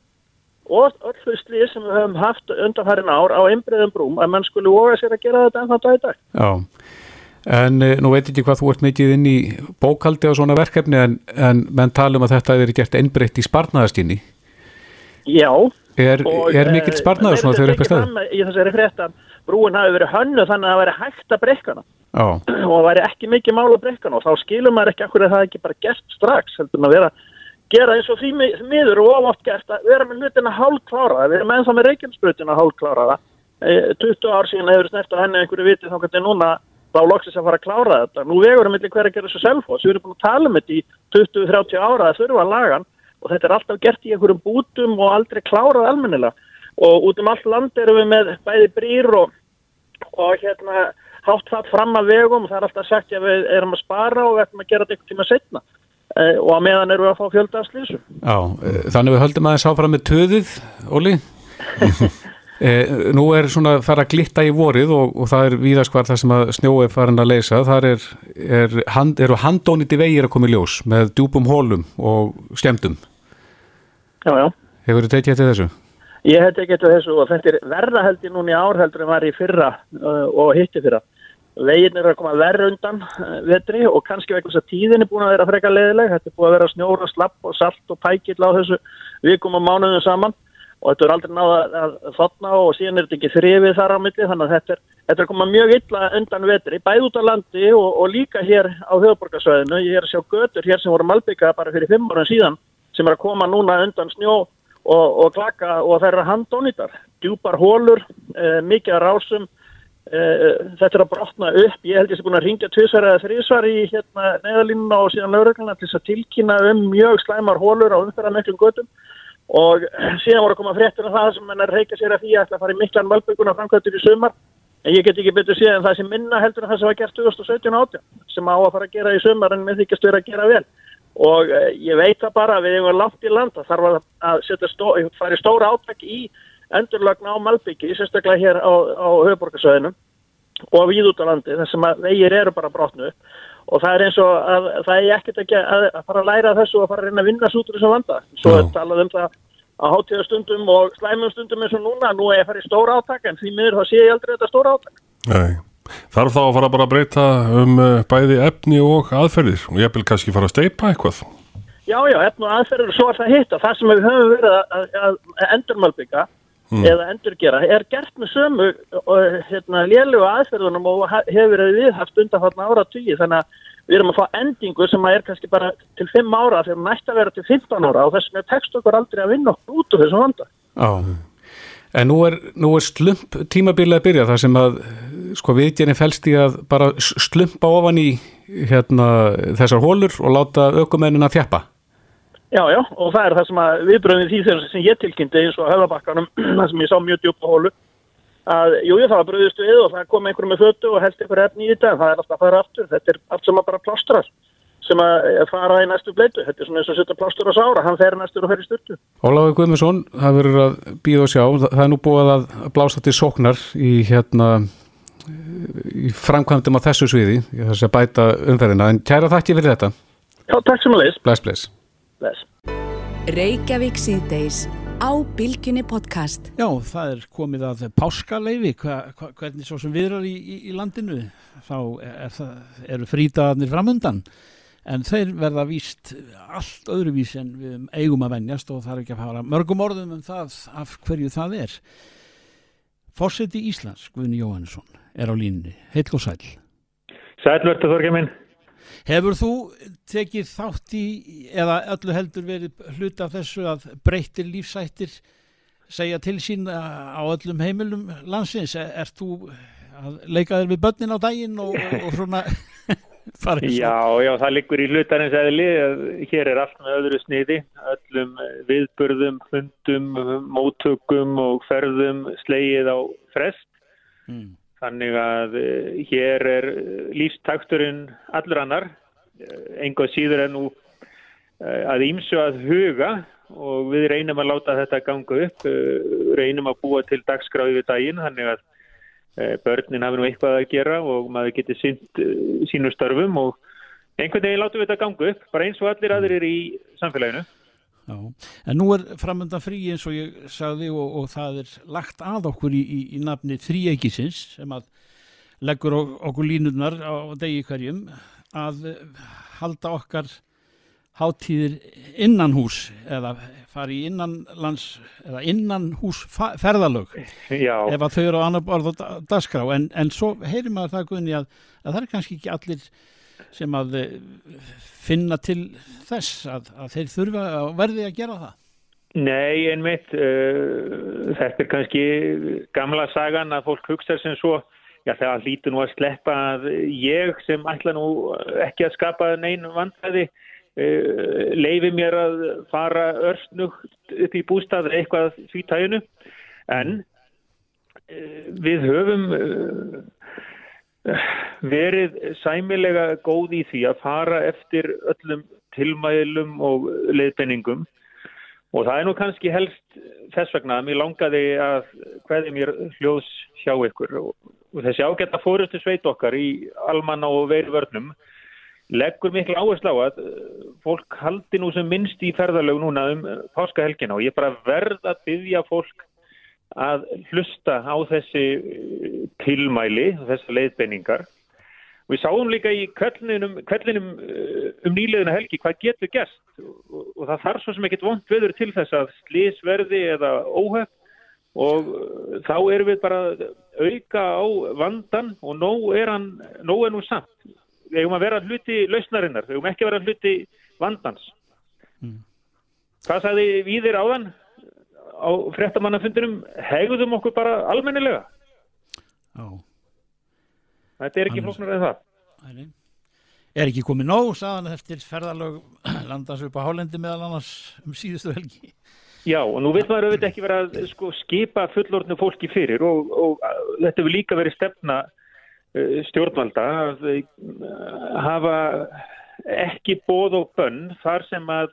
og öll þau slið sem við höfum haft undanfærin ár á einbreiðum brúm að mann skuli voga sér að gera þetta ennþá dag í dag. Já, en eh, nú veit ekki hvað þú ert mikið inn í bókaldi og svona verkefni en, en menn tala um að þetta hefur gert einbreytt í sparnaðastinni. Já. Er, er mikill eh, sparnaður svona þegar upp að fram Í þessari frétt að brúin hafi verið hönnu þannig að það væri hægt að breyka hana Já, og það væri ekki mikið mál að breyka hana og þá skilur maður ekki akkur að það ekki bara gert strax heldur en að vera gera eins og því mi- miður og oft gert að vera með hlutina hálfkláraða, við erum ennþá með reykjumsbrutina hálfkláraða. E, 20 ár síðan hefur snert á henni einhverju viti þá hvernig núna þá loksins að fara að klára þetta. Nú vegur um milli hver að gera þessu selfos, við erum búin að tala um þetta í 20-30 ára að þurfa að lagan og þetta er alltaf gert í einhverjum bútum og aldrei klárað almennilega. Og út um allt land erum við með bæði brýr og, og hérna hátt fatt fram að vegum. Og það er alltaf sagt að við erum að spara og við ætlum að gera þetta einhvern tíma setna og að meðan við að fá fjölda af slísu. Já, eh, þannig við höldum aðeins áfram með töðið, Óli. Eh, nú er svona fara að glitta í vorið og, og það er víðast hvar það sem að snjói farin að leysa. Það er, er, hand, eru handóniti vegir að koma í ljós með djúpum hólum og skemmtum. Já, já. Hefur þið tekið eftir þessu? Ég hef tekið til þessu og þetta er verða heldur núna í ár heldur en var í fyrra uh, og hitti fyrra. Veginn er að koma verð undan uh, vetri og kannski vegna þess að tíðin er búin að vera frekar leðileg. Þetta er búin að vera snjóra, slapp og salt og pækill á þessu vikum og mánuðum saman og þetta er aldrei náða að, þotna og síðan er þetta ekki þrifið þar á milli þannig að þetta er, þetta er að koma mjög illa undan vetri, bæð út á landi og, og líka hér á höfuborgarsvæðinu. Ég er að sjá götur hér sem voru malbyggað bara fyrir fimm ára síðan sem er að koma núna undan snjó og, og klaka og það eru handónýtar, djúpar hólur, eh, mikið rásum, eh, þetta er að brotna upp, ég held ég sé búin að ringja tvisvar eða þrísvar í hérna neðalínuna og síðan laurugluna til þess að tilkynna um mjög slæmar hólur á umferðan miklum götum. Og síðan voru að koma fréttur af það sem menn er reyka sér að því að ætla að fara í miklan malbygguna framkvæmtur í sumar. En ég get ekki betur séð en það sem minna heldur en það sem var gert 2017 og 18 sem á að fara að gera í sumar en með þykist vera að gera vel. Og eh, ég veit það bara við hefum langt í land það þarf að, stó, fara í stóra átak í endurlögn á Malbyggi sérstaklega hér á, á höfuborgarsöðinu og við út á landi þar sem að vegir eru bara brotnu og það er eins og að það er ekkert ekki að, að fara að læra þessu og fara að reyna að vinna svo út úr þessum vanda. Svo er talað um það á hátíðastundum og slæmum stundum eins og núna. Nú er að fara í stóra átak en því miður þá sé ég aldrei þetta stóra átak. Nei. Þarf þá að fara bara að breyta um uh, bæði efni og aðferðir? Og ég vil kannski fara að steipa eitthvað. Já, já, efn og aðferður og svo er það hitt og það sem við höfum verið að, að, að endurmalbygga eða endurgera er gert með sömu og, hérna, lélugu aðferðunum og hefur verið viðhaft undanfallna ára tugi þannig að við erum að fá endingu sem að er kannski bara til 5 ára þegar næst að vera til 15 ára og þess vegna tekst okkur aldrei að vinna okkur út úr þessum vanda. Já. En nú er, nú er slump tímabilið að byrja þar sem að sko viðgerinn felst í að bara slumpa ofan í hérna, þessar hólur og láta ökumennin að þjappa. Já, já, og það er það sem að viðbröðin því þegar sem ég tilkynnti eins og höfðabakkanum, það sem ég sá mjög djúpa hólu, að jú, ég það var bröðist við og það kom einhverjum með fötu og held einhver efni í þetta, en það er alltaf að fara aftur, þetta er allt sem að bara plástrar sem að fara í næstu bleitu, þetta er svona eins og setja plástur á sára, hann fer næstur og fer í styrtu. Ólafur Guðmundsson, það verður að býða og sjá, það er nú búið að blása til sóknar í hérna í framkvæmdum á þessu sviði, þess að bæta umferðina, en kæra þakki fyrir þetta. Já, takk sem að leys. Bless, bless. Bless. Reykjavík síðdeis á Bilginni podcast. Já, það er komið að páskaleifi, hva, hva, hvernig svo sem viðrar í, í, í landinu, þá er það, eru frítagarnir framundan, en þeir verða víst allt öðruvís en við eigum að venjast og það er ekki að fara mörgum orðum um það af hverju það er. Fórseti Íslands, Guðni Jóhannesson, er á línni, heill og sæl. Sælvertu Þorgir minn. Hefur þú tekið þátt í, eða öllu heldur verið hlut af þessu að breyttir lífsættir segja til sín á öllum heimilum landsins? Er, þú að leika þér við börnin á daginn og, og, og svona og- Já, já, það liggur í hlutarins eðli. Hér er allt með öðru sniði. Öllum viðburðum, fundum, móttökum og ferðum slegið á frest. Mm. Þannig að eh, hér er eh, lífstakturinn allur annar. Enga síður en nú eh, að ímsu að huga og við reynum að láta þetta ganga upp. eh, Reynum að búa til dagskráði við daginn. Þannig að eh, börnin hafi nú eitthvað að gera og maður geti synt sínu störfum og einhvern veginn látum við þetta ganga upp, bara eins og allir aðrir í samfélaginu. Já, en nú er framöndan frí eins og ég sagði og, og það er lagt að okkur í, í, í nafni þríeikisins sem að leggur ok- okkur línurnar á degi hverjum að halda okkar hátíðir innan hús eða fari í innanlands eða innan hús ferðalög Já, ef að þau eru á annar borð og da- dagskrá. En, en svo heyrir maður það Guðni að, að það er kannski ekki allir sem að eh, finna til þess að, að þeir þurfa að verði að gera það? Nei, einmitt, uh, þetta er kannski gamla sagan að fólk hugsa sem svo, já það lítur nú að sleppa að ég sem ætla nú ekki að skapa neinu vandræði uh, leifi mér að fara örstnugt upp í bústað eitthvað því tæginu, en uh, við höfum verið sæmilega góð í því að fara eftir öllum tilmælum og leiðbenningum og það er nú kannski helst þess vegna að mér langaði að hverði mér hljóðs hjá ykkur. Og, og þessi ágætta fórustu sveit okkar í almanna og veirvörnum leggur miklu áherslu á að fólk haldi nú sem minnst í ferðarlög núna um páskahelgina. Og ég bara verð að byggja fólk að hlusta á þessi tilmæli, þessi leiðbenningar. Við sáum líka í kvellinum, kvellinum um nýleðina helgi hvað getur gert og, og það þarf svo sem ekkit vond veður til þess að slísverði eða óhöf og þá erum við bara auka á vandan og nóg er, hann, nóg er nú samt. Við hefum að vera hluti lausnarinnar, við hefum ekki að vera hluti vandans. Mm. Hvað sagði við þér áðan? Á frettamannafundinum hegðum okkur bara almennilega. Já. Þetta er ekki flóknar en það. Æ, Er ekki komið nóg saðan eftir ferðalög landans upp á Hálendi meðal annars um síðustu helgi. Já og nú vil maður auðvitað ekki vera að sko, skipa fullorðnu fólki fyrir og, og, og þetta vil líka verið stefna uh, stjórnvalda að uh, hafa ekki bóð og bönn þar sem að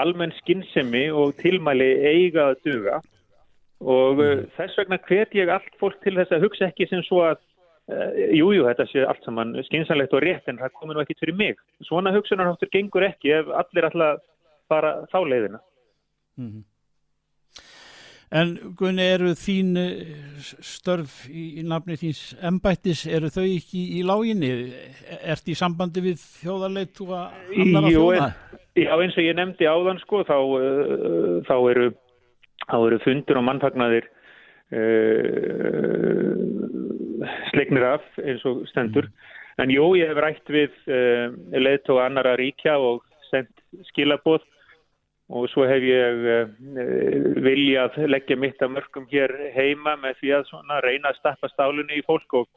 almenn skinnsemi og tilmæli eiga að duga og mm. þess vegna hvet ég allt fólk til þess að hugsa ekki sem svo að jújú, uh, jú, þetta sé allt saman skinsanlegt og rétt en það komir nú ekki fyrir mig svona hugsunarháttur gengur ekki ef allir alltaf fara þá leiðina mm. En Gunni, eru þín eh, störf í, í nafni þíns embættis, eru þau ekki í, láginni? Ert í sambandi við þjóðarleitu að annar að þjóða? Já, eins og ég nefndi áðan sko, þá, uh, þá, eru, þá eru fundur og mannfagnadir uh, sleiknir af eins og stendur. En jú, ég hef rætt við uh, leiðtóð annara ríkja og sendt skilabóð og svo hef ég viljað leggja mitt af mörgum hér heima með því að reyna að stappa stálunni í fólk og,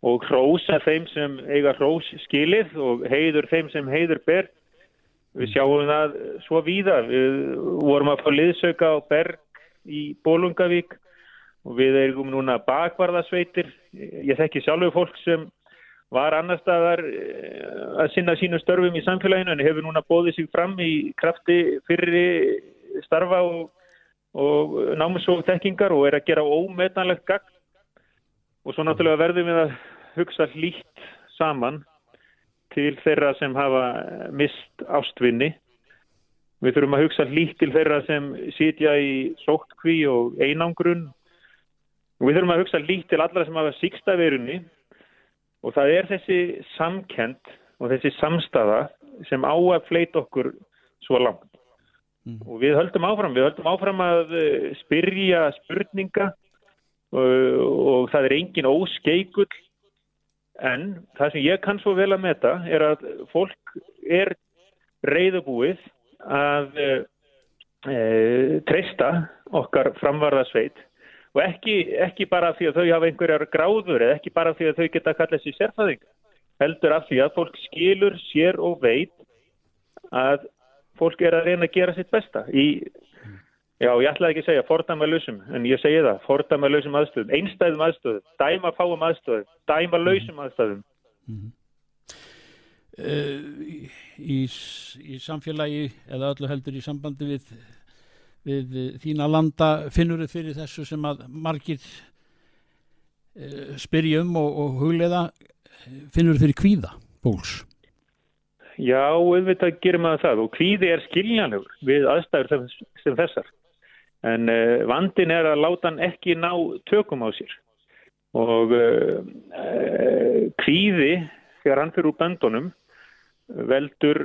og hrósa þeim sem eiga hrós skilið og heiður þeim sem heiður ber Við sjáum það svo víða. Við vorum að fá liðsauka á Berg í Bólungavík og við erum núna bakvarðasveitir. Ég þekki sjálfur fólk sem var annar staðar eh, að sinna sínu störfum í samfélaginu en hefur núna bóðið sig fram í krafti fyrri starfa og, og námsóftekkingar og er að gera ómetanlegt gagn. Og svo náttúrulega verðum við að hugsa hlýtt saman til þeirra sem hafa mist ástvinni. Við þurfum að hugsa lít til þeirra sem sitja í sóttkví og einangrun. Við þurfum að hugsa lít til allra sem hafa síkstaverunni og það er þessi samkend og þessi samstafa sem á að fleita okkur svo langt. Mm. Og við höldum áfram, við höldum áfram að eh, spyrja spurninga og, og það er engin óskeikull En það sem ég kann svo vel að meta er að fólk er reyðubúið að e, e, treysta okkar framvarðasveit og ekki, ekki bara því að þau hafa einhverjar gráður eða ekki bara því að þau geta að kalla þessi sérfæðinga. Heldur af því að fólk skilur sér og veit að fólk er að reyna að gera sitt besta í Já, ég ætlaði ekki að segja fordæmalösum, en ég segi það, fordæmalösum aðstöðum, einstæðum aðstöðum, dæma fáum aðstöðum, dæma lausum aðstöðum. Mm -hmm. uh, í, í samfélagi eða öllu heldur í sambandi við, við þína landa finnur þið fyrir þessu sem að margir uh, spyrjum og, og huglega finnur þið fyrir kvíða bóls? Já, auðvitað gerum við það og kvíði er skiljanlegur við aðstæður sem þessar en uh, vandin er að láta hann ekki ná tökum á sér. Og uh, kvíði þegar hann fyrir úr böndunum veldur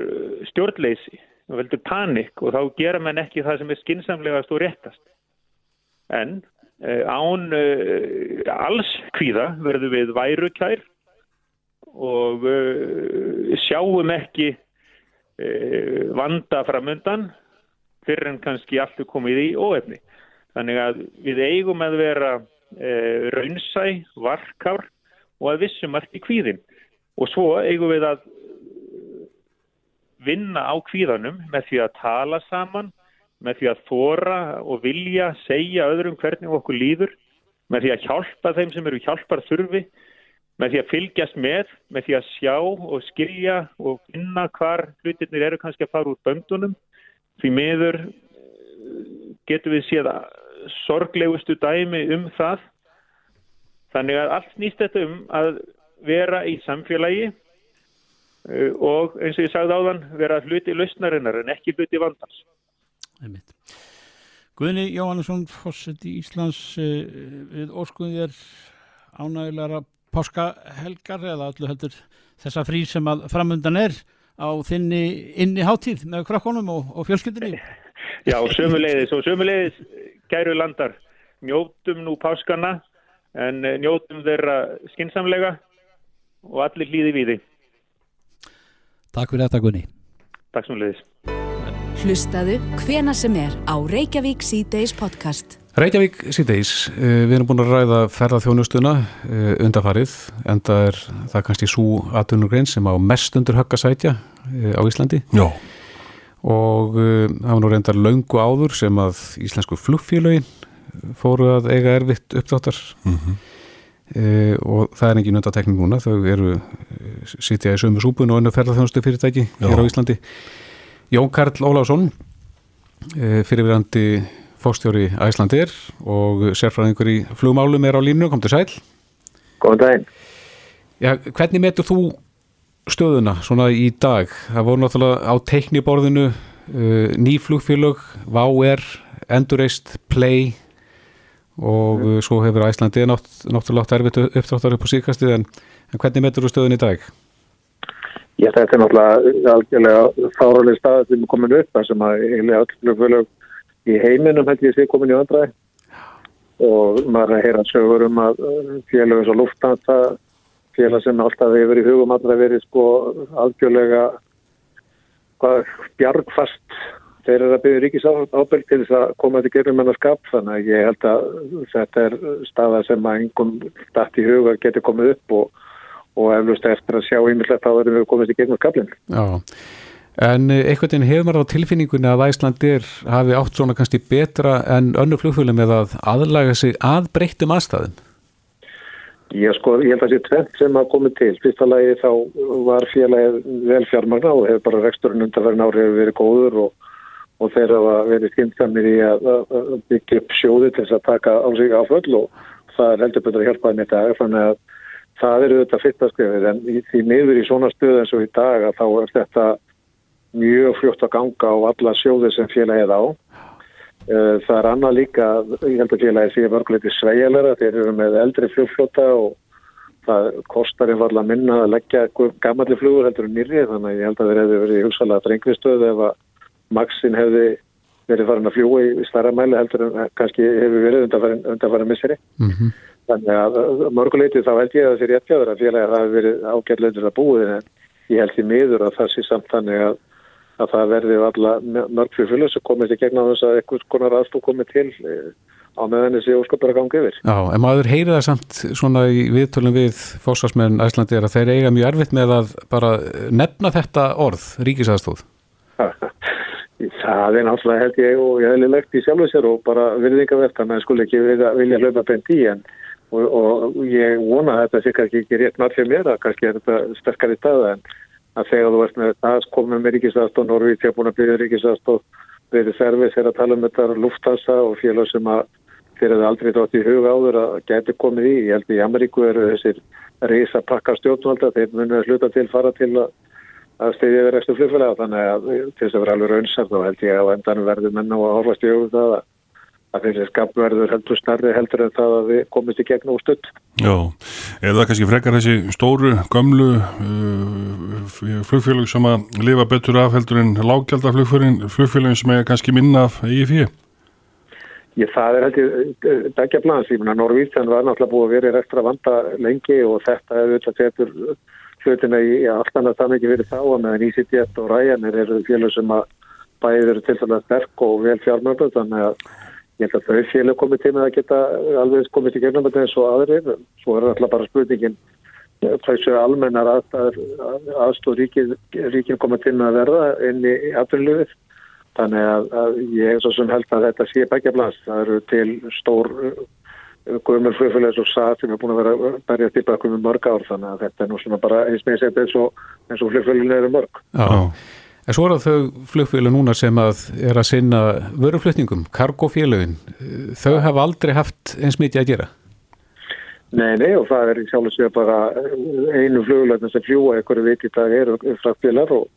stjórnleysi veldur panik og þá gera mann ekki það sem er skinsamlegast og réttast. En án alls kvíða verður við værukær og sjáum ekki vanda framundan fyrir en kannski allt er komið í óefni. Þannig að við eigum að vera uh, raunsæ, varkár og að vissum allt í kvíðin. Og svo eigum við að vinna á kvíðanum með því að tala saman, með því að þóra og vilja segja öðrum hvernig okkur líður, með því að hjálpa þeim sem eru hjálpar þurfi, með því að fylgjast með, með því að sjá og skilja og finna hvar hlutirnir eru kannski að fara úr böndunum. Því miður getur við séð sorglegustu dæmi um það. Þannig að allt snýst þetta um að vera í samfélagi Eh, og eins og ég sagði áðan vera hluti lausnarinnar en ekki hluti vandans. Guðni Jóhannesson, fórseti Íslands eh, við óskuðum þér ánægulega páskahelgar eða allu heldur þessa frí sem að framöndan er á þinni inni háttíð með krakkonum og, og fjölskyldinni. Já, sömulegðis og sömulegðis gæru landar njótum nú páskana en eh, njótum þeirra skinsamlega og allir líði við því. Takk fyrir þetta Gunni. Takk sem leiðis. Hlustaðu hvena sem er á Reykjavík C-Days podcast. Reykjavík C-Days, eh, við erum búin að ræða ferðarþjónustuna eh, undarfarið en það er það kannski svo aðtunurgrein sem á mest undur högg að sætja eh, á Íslandi. Já. Og það var nú reyndar laungu áður sem að íslensku flugfélögin fóru að eiga erfitt uppdáttar. Mhm. Mm e, og það er engin undatekning núna þau eru sitja í sömu súpun og önnu ferðarþjónustu fyrirtæki Já. hér á Íslandi Jón Karl Ólásson fyrirverandi fóstjóri Æslandir og sérfræðingur í flugmálum er á línu, kom til sæl Góðan daginn Já, hvernig metur þú stöðuna svona í dag? Það voru náttúrulega á teikniborðinu uh, ný flugfélög, VAR, Endurreist, Play og mm. svo hefur Æslandi nátt, náttúrulega átt erfitt upptráttar upp á síkastið en, en hvernig metur þú stöðun í dag? Ég þetta er náttúrulega algjörlega fáraleg stað sem er komin upp þar sem að eiginlega öll flugfélög í heiminum held ég sé komin í andræði og maður er að heyra sögur um að félögum svo luftnata félag sem alltaf hefur í hugum alltaf verið sko algjörlega bjargfast. Þeir eru að byggja ríkisábyrg til þess að koma til gerðumennarskap þannig að ég held að þetta er staða sem að engum dætt í huga getur komið upp og, og eflust eftir að sjá einmitt þá erum við komið til gerðumennarskapin Já, en einhvern veginn hefur maður á tilfinningunni að Æslandir hafi átt svona kannski betra en önnu flugfjölu með að aðlaga sig að breyttum aðstæðum? Já sko, ég held að það sé tveit sem að komið til. Fyrsta lagi þá var félagið vel fjármagna og hefur bara reksturinn undanverðin árið hefur verið góður og og þeir hafa verið skynsamir í að byggja upp sjóði til þess að taka á sig áföll og það er heldur betur að hjálpa þeim í dag. Þannig að það eru þetta fyrstaskriðið en því miður í svona stöð mjög fljótt að ganga á alla sjóði sem félagið á eh, það er annað líka ég held að félagið sé mörguleiti sveigjælera þeir eru með eldri fljófljóta og það kostar einfallega minna að leggja gammalli flugur heldur en nýri þannig að ég held að þeir hefur verið hugsalega drengvistöð ef að Maxin hefði verið farin að fljúa í starra mæli heldur en kannski hefur verið undanfæra misseri. Mm -hmm. Þannig að mörguleiti þá held ég að það sé réttjáður að félagi að það hefur verið ágætleitur að búið en ég held því miður að það sé samt þannig að, að það verði alla mörg fyrir fylgjöss að komast í gegna þess að eitthvað konar aðstú komið til eh, á meðan þessi óskapur að ganga yfir. Já, en maður heyri það samt svona í viðtölum við fósasmenn Æslandi er að þeir eiga mjög erfitt með að bara nefna þetta orð, ríkisaðstóð. Það er náttúrulega held ég og ég hefði legt í sjálfu sér og bara virðingavert þannig að skul ekki vilja, hlaupa bent í en og, og ég vona að þetta sé kannski ekki rétt nátt fyrir mér að kannski er þetta sterkari stað en að þegar þú ert með það komum með ríkisastóð, Norvíð sé búin að byrja ríkisastóð verið servis er að tala um þetta lufthansa og félag sem að þeir hefði aldrei dótt í huga áður að geti komið í. Ég held í Ameríku eru þessir reysa pakka stjórnvalda, þeir munið að sluta til fara til að að stiðja við restu flugfélag þannig að til þess að vera alveg raunsart þá held ég að endanum verður menna og að horfast í auðvitað það að þessi skapverður heldur snarri heldur en það að við komist í gegn og stutt. Já, er það kannski frekar þessi stóru, gömlu uh, flugfélag sem að lifa betur af heldur en lágjaldar flugfélagin sem er kannski minna af EIF? Ég, það er heldur dækja plans, ég menna Norvíðsson var náttúrulega búið að vera í restra vanda lengi og þetta er auðvitað hlutina í allt annað það mikið verið þá að meðan EasyJet og Ryanair eru félag sem að bæðið eru til dæmis sterk og vel fjármjörðu þannig að ég held að þau félag komið til með að geta alveg komið til gegnum þetta eins og aðrir svo er alltaf bara spurningin þessu almennar aðstóð ríkin, ríkin komið til með að verða inn í afturlöfið þannig að, að ég er svo sem held að þetta sé begja blast það eru til stór guðmur flugfélags og SAT sem er búin að vera að berja tilbaka um mörg ár þannig að þetta er nú svona bara eins með eins og, og flugfélagin eru mörg. Já, en svo er það þau flugfélag núna sem að er að sinna vöruflutningum, kargofélagin þau hafa aldrei haft eins mikið að gera. Nei, nei og það er sjálf og sér bara einu flugleginn sem fljúa einhverju viti það eru fraktfélag og,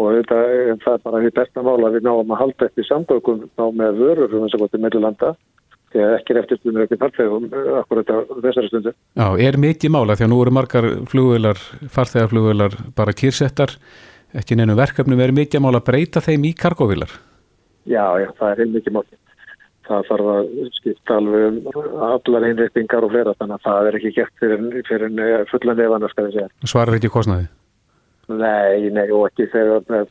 og þetta, það er bara því besta mála við náum að halda eftir samgöngum ná með vörur um þess að gota mellulanda því að ekki er eftirspunni ekki farþegum akkurat á þessari stundu. Já, er mikið mála því að nú eru margar flugvelar, farþegarflugvelar bara kýrsettar, ekki neinu verkefnum, er mikið mála að breyta þeim í kargóvilar? Já, já, það er mikið máli. Það þarf að skipta alveg um allar einreitingar og fleira þannig að það er ekki gert fyrir, fyrir fullan skal ég segja. Svarar ekki kostnaði? Nei, nei, og ekki þegar með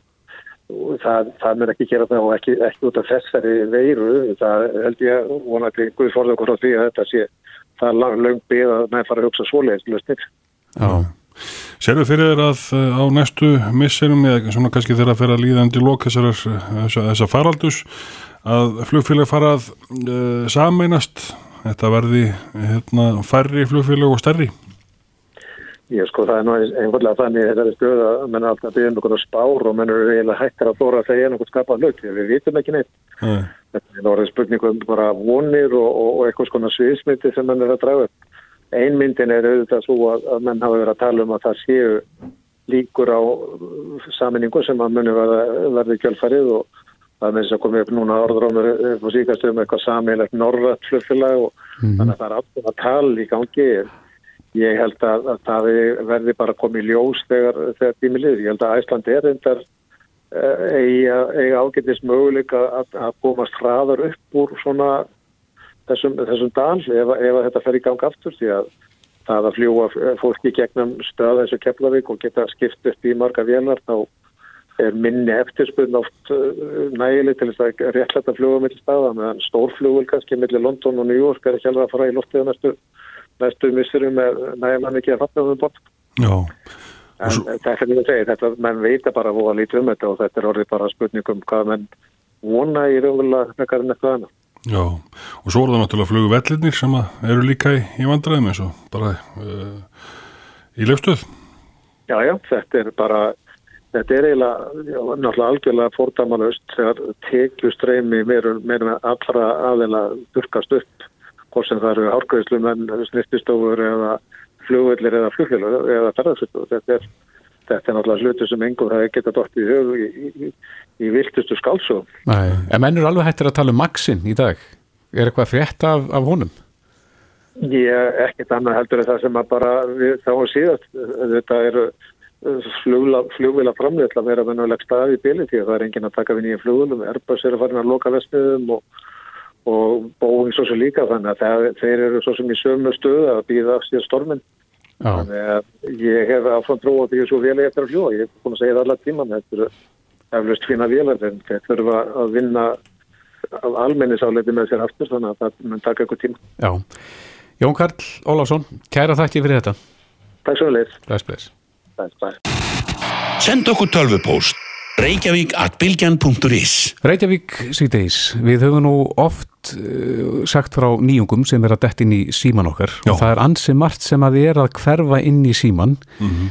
það, það mér ekki gera það og ekki, ekki út af þessari veiru það held ég vonandi Guð forða okkur á því að þetta sé það er lang, lang byggð að með fara að hugsa svoleiðis Já Serðu fyrir þér að á næstu misserum eða svona kannski þeirra að fyrir að líða undir lók þessar faraldus að flugfélag fara að uh, sameinast? Þetta verði hérna, færri flugfélag og stærri? Ég sko það er nú einhverlega þannig þetta er stöð að menn er alltaf byggðum einhverja spár og menn eru eiginlega hættar að þóra að segja einhvern skapað hlut, við vitum ekki neitt. Mm. þetta er orðið spurningum bara vonir og, og, og eitthvað svona sviðsmyndi sem menn er að draga upp einmyndin er auðvitað svo að, að menn hafa verið að tala um að það séu líkur á saminningu sem að muni verði kjölfarið og það með þess að koma upp núna orðrómur upp á síkastum eitthvað samilegt norðrætt flugfélag og mm. þannig að það er alltaf að tala í gangi ég held að, að það verði bara komið ljós þegar, þegar tímilið. Ég held að Æsland er endar uh, eiga ágætist möguleik að, að komast hraðar upp úr svona þessum, þessum dans ef, ef þetta fer í gang aftur því að það að fljúa fólki gegnum stöða eins og Keflavík og geta skipt upp í marga vélar þá er minni eftirspunn oft uh, nægileg til þess að réttlæta fljúa millir staða meðan stórfljúvel kannski millir London og New York er ekki alveg að fara í loftiða næstu næstu missurum með hann ekki að fatta um það bort. Já. En svo... þetta er mjög að segja, þetta, menn veita bara að voða lítið um þetta og þetta er orðið bara spurningum hvað menn vona í raunverulega nekkar en eitthvað annað. Já, og svo er það náttúrulega flugu vellinir sem eru líka í, í vandræðum eins og bara uh, í lefstöð. Já, já, þetta er bara, þetta er eiginlega, já, náttúrulega algjörlega fórdamalust þegar tekjustreimi meira allra aðeina durkast upp hvort sem það eru árgæðslum en snirtistofur eða flugvellir eða flugfélag eða ferðarfylgur. Þetta er, þetta er náttúrulega hlutu sem engum það geta dótt í höfu í, í, í viltustu skálsum. Nei, en mennur alveg hættir að tala um Maxin í dag. Er eitthvað frétt af, af honum? Ég ekkert annað heldur en það sem að bara við þá síðast þetta eru flugvila framleitla að vera mennuleg staði í bíli því að það er engin að taka við nýja flugvilum. Airbus er að fara að loka vestmiðum og og Boeing svo sem líka þannig að það, þeir eru svo sem í sömu stöðu að býða sér stormin Já. þannig að ég hef áfram trú að því svo vel ég eftir að fljóða, ég hef búin að segja það allar tíma með þetta eflust fina vélar en þetta þurfa að vinna almennisáleiti með sér aftur þannig að það mun taka eitthvað tíma. Já, Jón Karl Ólásson kæra þakki fyrir þetta. Takk svo leir Send okkur tölvupóst. Reykjavík at bilgjan.is Reykjavík síðdeis, við höfum nú oft uh, sagt frá nýjungum sem er að dett inn í síman okkar. Já. og það er ansi margt sem að við er að hverfa inn í síman mm -hmm.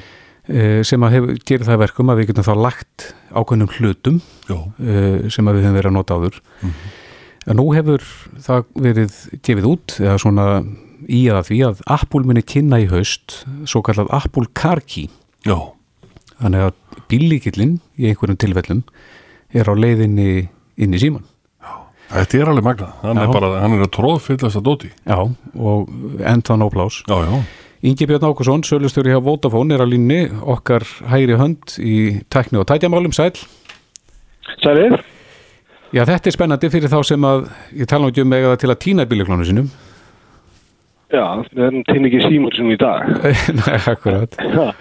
Uh, sem að hef, gerir það verkum að við getum þá lagt ákveðnum hlutum uh, sem að við höfum verið að nota áður. Mm -hmm. en nú hefur það verið gefið út eða svona í að því að Apple minni kynna í haust svo kallað Apple Car Key. Já. Þannig að bílíkillin í einhverjum tilfellum er á leiðinni inn í síman Þetta er alveg magna, hann já. er bara hann er að tróðfyllast að dóti. Já, og enda nóplás Já, já Ingi Björn Ákusson, sölustjóri hjá Votafón er að línni okkar hægri hönd í tækni og tætjamálum, sæl Sælir. Já, þetta er spennandi fyrir þá sem að ég tala um það til að týna bíliklónu sinum Já, við erum týna ekki símur sem í dag. Nei, akkurat. Já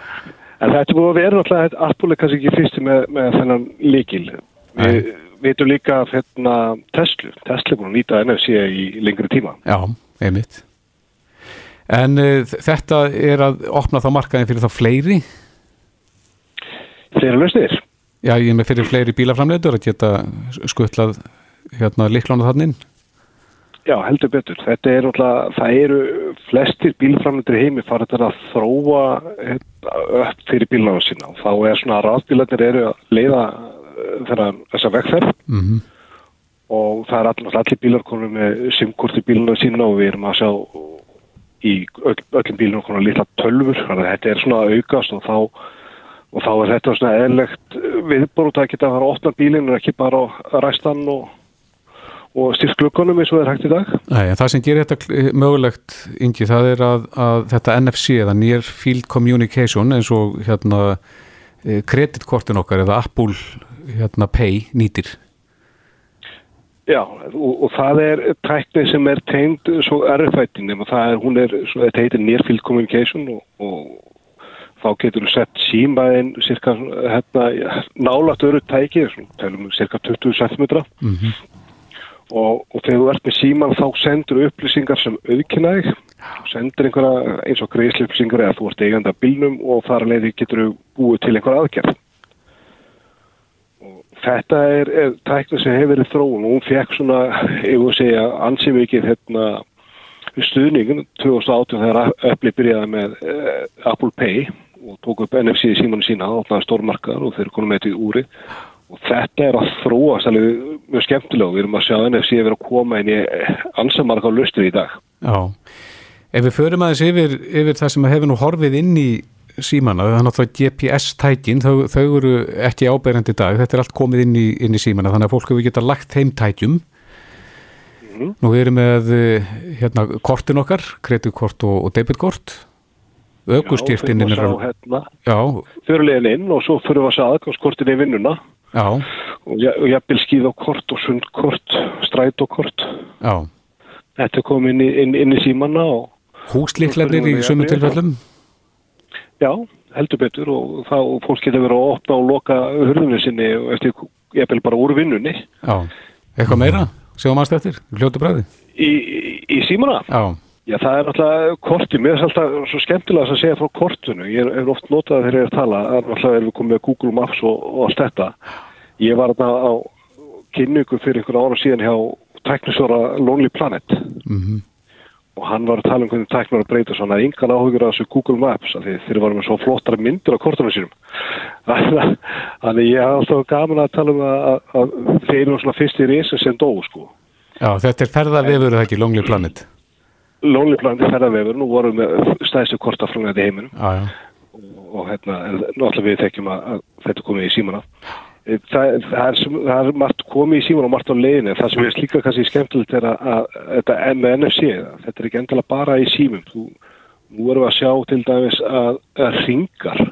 En þetta búið að vera náttúrulega, er kannski ekki fyrsti með, með þennan líkil. Við veitum líka hérna, Tesla, Tesla búin að nýta NFC í lengri tíma. Já, einmitt. En uh, þetta er að opna þá markaðin fyrir þá fleiri? Fleiri lausnir? Já, ég með fyrir fleiri bílaframleitur að geta skuttlað hérna líklána þannig inn. Já, heldur betur. Þetta er náttúrulega, það eru flestir bílframleitur heimi farið að þróa hérna, upp fyrir bílnáðu sína þá er svona að rafbílarnir eru að leiða þennan þessa vegferð mm -hmm. og það er allir, allir bílar konum með simkorti bílunar sína og við erum að sjá í öll, öllum bílunar konum lilla tölfur þannig að þetta er svona að aukast og þá, og þá er þetta svona eðlegt viðbúrt að geta að fara opna bílinn og ekki bara að ræsta hann og, og styrst glukkonum eins og það er hægt í dag. Nei, það sem gerir þetta mögulegt yngi það er að, að þetta NFC eða Near Field Communication eins og hérna kreditkortin okkar eða Apple hérna, Pay nýtir Já, og, og það er tækni sem er tegnd svo erfættin og það er, hún er, svo, þetta heitir Near Field Communication og, og þá getur þú sett símaðinn cirka hérna, nálagt öru tæki, tælum cirka 20 cm mm -hmm. og, og þegar þú ert með síman þá sendur upplýsingar sem auðkynna þig. Sendur einhverja eins og greiðslu upplýsingar eða þú ert eigandi af bílnum og þar að leiði getur þú búið til einhverja aðgerð Þetta er, er tækna sem hefur verið þróun. Og hún fekk svona, ég voru að segja, ansið mikið hérna, stuðningin 2018 þegar Apple byrjaði með uh, Apple Pay og tók upp NFC símanu sína, opnaði stórmarkaðar og þeir konum með þetta í úri. Og þetta er að þróast alveg mjög skemmtilega. Og við erum að sjá NFC að vera að koma inn í ansamarka á lustur í dag. Já, ef við förum aðeins yfir, yfir það sem hefur nú horfið inn í símana, þannig að GPS-tækin þau, þau eru ekki áberandi dag þetta er allt komið inn í, inn í símana þannig að fólk hefur getað lagt þeim tækjum. Mm. nú við erum með hérna kortin okkar kreditkort og, og debitkort. Augustýrtinn hérna, fyrirlegin inn og svo fyrir við að sagða aðgangskortin í vinnuna. Já. og jafnvel skíð á kort og sundkort, strætókort já. þetta komið inn í, inn, inn í símana húslíklarnir í sumu tilfellum. Já, heldur betur og þá fólk getur verið að opna og loka hurðunni sinni og eftir, ég vil bara úr vinnunni. Já, eitthvað meira? Sjáum aðstu eftir, hljótu bræði? Í, í, í símuna? Já. Já, það er alltaf korti, mér er alltaf svo skemmtilega að segja frá kortinu. Ég er oft notað þegar ég er að tala, alltaf erum við komið með Google Maps og, og allt þetta. Ég var þarna á kynningu fyrir einhverja ára síðan hjá tæknisvara Lonely Planet. Mhm. Mm og hann var að tala um hvernig tæknar að breyta svona yngan áhugur af þessu Google Maps af því þeir varum með svo flottara myndir á kortunum sínum. Þannig ég haf alltaf gaman að tala um að, þeir eru svona fyrstir í þessu sem dó sko. Já, þetta er ferðarvefur eða ekki? Lonely Planet. Lonely Planet er ferðarvefur nú vorum við stæðstu kortafröngandi heiminum. Já, já. og, og hérna náttúrulega við þekkjum að, að þetta komið í símana Það, það, er, það er margt komið í síman og margt á leiðinu það sem er líka kannski skemmtilegt er að, að, að þetta með NFC þetta er ekki endala bara í símum. Þú, nú erum við að sjá til dæmis að, að ringar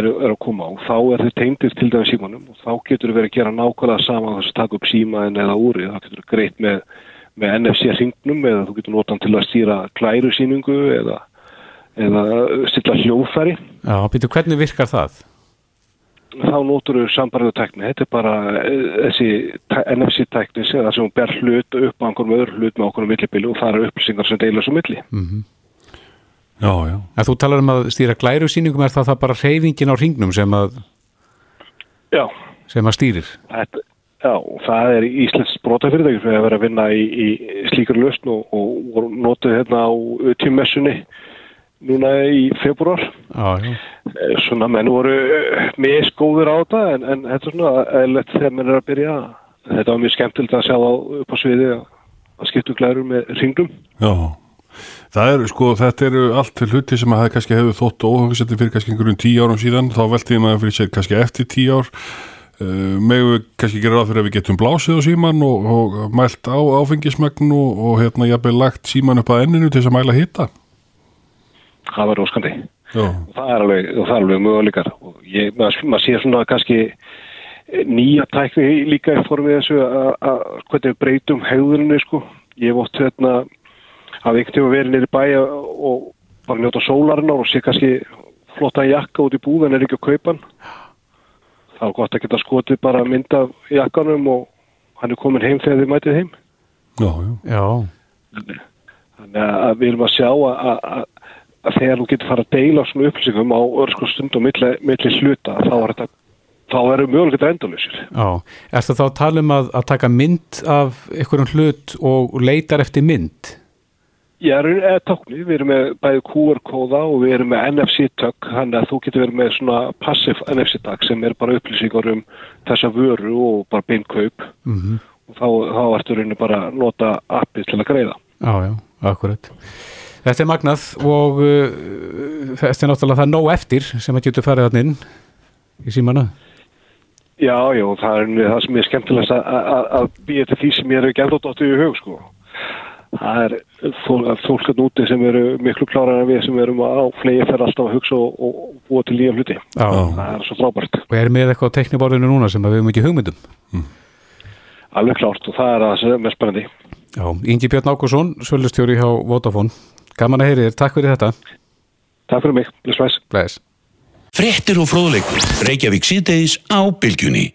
eru er að koma og þá er þau tegndir til dæmis símanum og þá getur við verið að gera nákvæmlega sama þess að taka upp símaðin eða úri þá getur greitt með, með NFC ringnum eða þú getur notað til að stýra klæru síningu eða, eða stilla hljóðfæri. Já, býtu hvernig virkar það? Þá nótur við sambarðu tekni. Þetta er bara þessi NFC-tekni sem það sem hún ber hlut upp á einhverjum öðru hlut með okkur um millibili og það eru upplýsingar sem deila svo milli. Mm -hmm. Já, já. En þú talar um að stýra glæru síningum, er það, það bara reyfingin á ringnum sem að, já. sem að stýrir? Þetta, já, það er Íslands brotafyrirtækir fyrir að vera að vinna í, í slíkur löstn og, og notuð hérna á tímmessunni núna í februar svona menn voru með skóður á þetta en, en þetta er svona eðlert þegar menn er að byrja. Þetta var mjög skemmtilegt að sjá það upp á sviði að skiptu glærur með ringum Já, það er sko þetta eru allt hluti sem að það kannski hefur þótt óhugsætti fyrir kannski einhverjum tíu árum síðan. Þá veltiði maður fyrir sér kannski eftir tíu ár. Uh, megum við kannski gera ráð fyrir að við getum blásið á síman og, og mælt á áfengismögn og, og hérna jafnveg lagt síman upp að enninu til þess að mæla hitta það var óskandi. Það er alveg, og það er alveg möguleikar. Og ég, maður, maður sé svona kannski nýja tækni líka í formið þessu að hvernig við breytum hegðunni sko. Ég hef ótt hérna að einhvern tíma verið nýri bæja og bara njóta sólarinnar og sé kannski flottan jakka út í búðan er ekki að kaupa hann. Þá er gott að geta skotið bara mynd af jakkanum og hann er komin heim þegar þið mætið heim. Já, já. Já, þannig að við erum að sjá að, að, þegar þú getur fara að deila svona upplýsingum á örsku stundum milli, milli hluta þá er þetta þá erum mögulega endalusir já. Ertu þá að tala um að, að taka mynd af einhverjum hlut og leitar eftir mynd? Já, eða tókni, við erum með bæði QR-kóða og við erum með NFC-tök, þannig að þú getur verið með svona passiv NFC-tök sem er bara upplýsingar um þessa vöru og bara beinkaup Mm og þá, þá ertu rauninni bara að nota appið til að greiða. Já, já, akkurat. Þetta er magnað og uh, þetta er náttúrulega það er nóg eftir sem að getur farið þarna inn í símana. Já, já, það er það sem er skemmtilegast að, að, að býja til því sem ég er ennþá dóttið í hug, sko. Það er fólk að núti sem eru miklu klárar en við sem erum á flegi fyrir alltaf að hugsa og, og búa til nýja hluti. Já. Það er svo frábært. Og er með eitthvað á tekniborðinu núna sem að við höfum ekki hugmyndum. Alveg klárt og það er það sem er mest spennandi. Já, Ingi Björn Ákusson, svöldustjóri hjá Vodafone. Gaman að heyri þér, takk fyrir þetta. Takk fyrir mig, bless, bless. Fréttir og fróðleikur. Reykjavík síðdeis á bylgjunni.